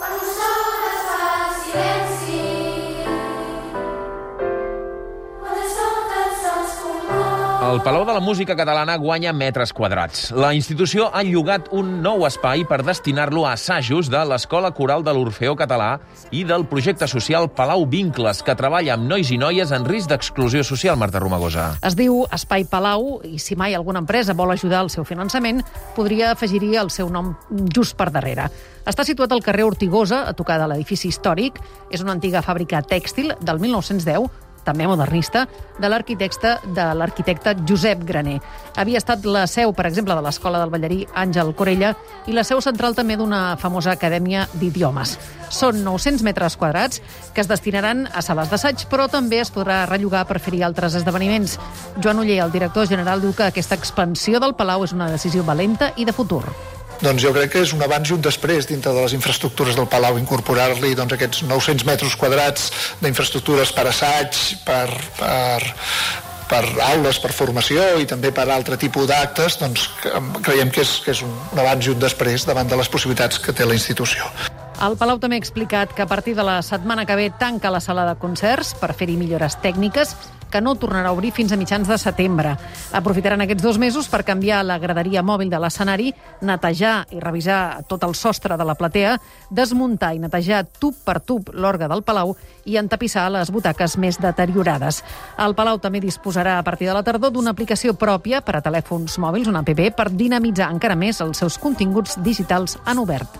When the sun El Palau de la Música Catalana guanya metres quadrats. La institució ha llogat un nou espai per destinar-lo a assajos de l'Escola Coral de l'Orfeó Català i del projecte social Palau Vincles, que treballa amb nois i noies en risc d'exclusió social, Marta Romagosa. Es diu Espai Palau i si mai alguna empresa vol ajudar al seu finançament, podria afegir-hi el seu nom just per darrere. Està situat al carrer Ortigosa, a tocar de l'edifici històric. És una antiga fàbrica tèxtil del 1910, també modernista, de l'arquitecte de l'arquitecte Josep Graner. Havia estat la seu, per exemple, de l'Escola del Ballarí Àngel Corella i la seu central també d'una famosa acadèmia d'idiomes. Són 900 metres quadrats que es destinaran a sales d'assaig, però també es podrà rellogar per fer-hi altres esdeveniments. Joan Uller, el director general, diu que aquesta expansió del Palau és una decisió valenta i de futur. Doncs jo crec que és un abans i un després dintre de les infraestructures del Palau, incorporar-li doncs, aquests 900 metres quadrats d'infraestructures per assaig, per, per, per aules, per formació i també per altre tipus d'actes, doncs creiem que és, que és un, abans i un després davant de les possibilitats que té la institució. El Palau també ha explicat que a partir de la setmana que ve tanca la sala de concerts per fer-hi millores tècniques que no tornarà a obrir fins a mitjans de setembre. Aprofitaran aquests dos mesos per canviar la graderia mòbil de l'escenari, netejar i revisar tot el sostre de la platea, desmuntar i netejar tub per tub l'orga del Palau i entapissar les butaques més deteriorades. El Palau també disposarà a partir de la tardor d'una aplicació pròpia per a telèfons mòbils, una app, per dinamitzar encara més els seus continguts digitals en obert.